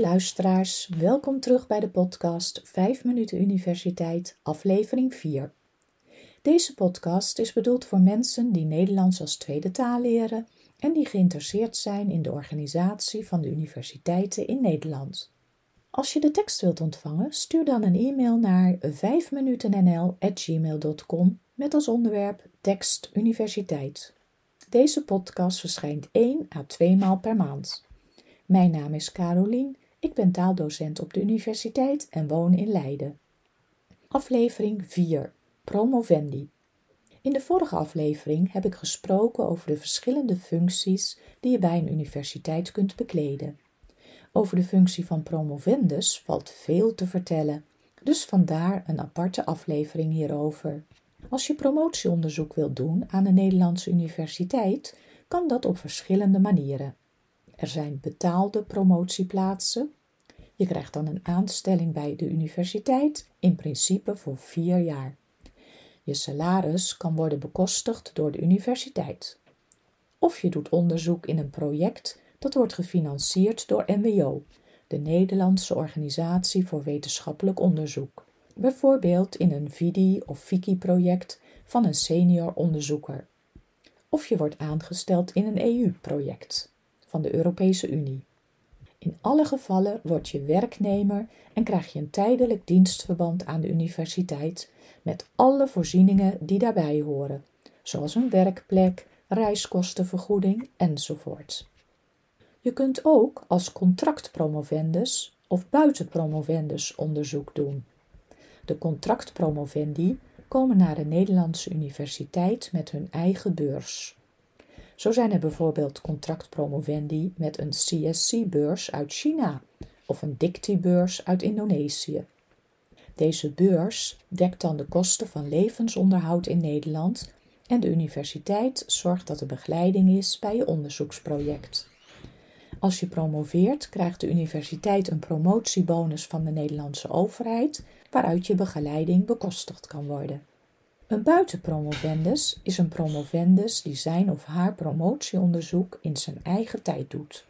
luisteraars, welkom terug bij de podcast 5 minuten universiteit, aflevering 4. Deze podcast is bedoeld voor mensen die Nederlands als tweede taal leren en die geïnteresseerd zijn in de organisatie van de universiteiten in Nederland. Als je de tekst wilt ontvangen, stuur dan een e-mail naar 5minutennl@gmail.com met als onderwerp tekst universiteit. Deze podcast verschijnt 1 à 2 maal per maand. Mijn naam is Carolien, ik ben taaldocent op de universiteit en woon in Leiden. Aflevering 4. Promovendi. In de vorige aflevering heb ik gesproken over de verschillende functies die je bij een universiteit kunt bekleden. Over de functie van promovendus valt veel te vertellen, dus vandaar een aparte aflevering hierover. Als je promotieonderzoek wilt doen aan een Nederlandse universiteit, kan dat op verschillende manieren. Er zijn betaalde promotieplaatsen. Je krijgt dan een aanstelling bij de universiteit, in principe voor vier jaar. Je salaris kan worden bekostigd door de universiteit. Of je doet onderzoek in een project dat wordt gefinancierd door NWO, de Nederlandse Organisatie voor Wetenschappelijk Onderzoek. Bijvoorbeeld in een VIDI of FIKI-project van een senior onderzoeker. Of je wordt aangesteld in een EU-project van de Europese Unie. In alle gevallen word je werknemer en krijg je een tijdelijk dienstverband aan de universiteit met alle voorzieningen die daarbij horen, zoals een werkplek, reiskostenvergoeding enzovoort. Je kunt ook als contractpromovendus of buitenpromovendus onderzoek doen. De contractpromovendi komen naar de Nederlandse universiteit met hun eigen beurs. Zo zijn er bijvoorbeeld contractpromovendi met een CSC-beurs uit China of een Dicti-beurs uit Indonesië. Deze beurs dekt dan de kosten van levensonderhoud in Nederland en de universiteit zorgt dat er begeleiding is bij je onderzoeksproject. Als je promoveert, krijgt de universiteit een promotiebonus van de Nederlandse overheid, waaruit je begeleiding bekostigd kan worden. Een buitenpromovendus is een promovendus die zijn of haar promotieonderzoek in zijn eigen tijd doet.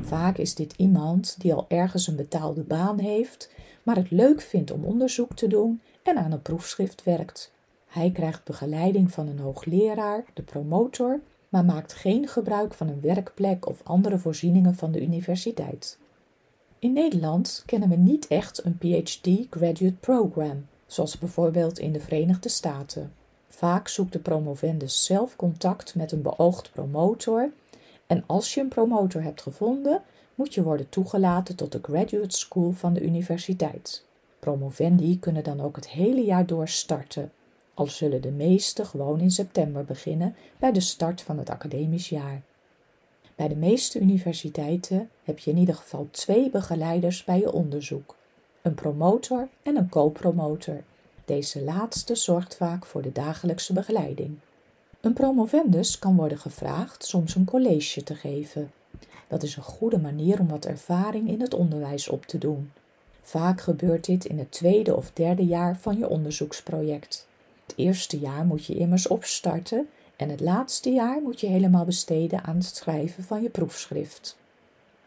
Vaak is dit iemand die al ergens een betaalde baan heeft, maar het leuk vindt om onderzoek te doen en aan een proefschrift werkt. Hij krijgt begeleiding van een hoogleraar, de promotor, maar maakt geen gebruik van een werkplek of andere voorzieningen van de universiteit. In Nederland kennen we niet echt een PhD Graduate Program, zoals bijvoorbeeld in de Verenigde Staten. Vaak zoekt de promovendus zelf contact met een beoogd promotor en als je een promotor hebt gevonden, moet je worden toegelaten tot de graduate school van de universiteit. Promovendi kunnen dan ook het hele jaar door starten, al zullen de meeste gewoon in september beginnen bij de start van het academisch jaar. Bij de meeste universiteiten heb je in ieder geval twee begeleiders bij je onderzoek, een promotor en een co-promotor. Deze laatste zorgt vaak voor de dagelijkse begeleiding. Een promovendus kan worden gevraagd soms een college te geven. Dat is een goede manier om wat ervaring in het onderwijs op te doen. Vaak gebeurt dit in het tweede of derde jaar van je onderzoeksproject. Het eerste jaar moet je immers opstarten en het laatste jaar moet je helemaal besteden aan het schrijven van je proefschrift.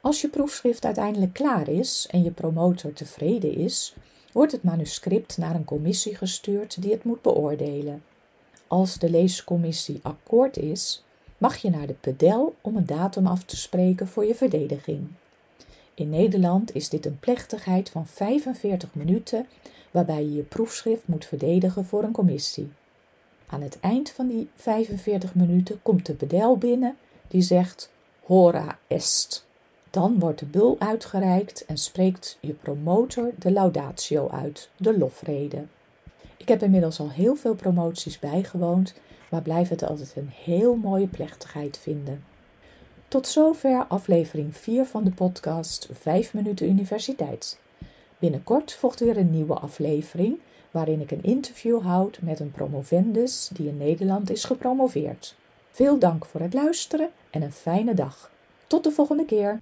Als je proefschrift uiteindelijk klaar is en je promotor tevreden is, wordt het manuscript naar een commissie gestuurd die het moet beoordelen. Als de leescommissie akkoord is, mag je naar de pedel om een datum af te spreken voor je verdediging. In Nederland is dit een plechtigheid van 45 minuten waarbij je je proefschrift moet verdedigen voor een commissie. Aan het eind van die 45 minuten komt de pedel binnen die zegt hora est. Dan wordt de bul uitgereikt en spreekt je promotor de laudatio uit, de lofrede. Ik heb inmiddels al heel veel promoties bijgewoond, maar blijf het altijd een heel mooie plechtigheid vinden. Tot zover aflevering 4 van de podcast 5 minuten universiteit. Binnenkort volgt weer een nieuwe aflevering waarin ik een interview houd met een promovendus die in Nederland is gepromoveerd. Veel dank voor het luisteren en een fijne dag. Tot de volgende keer.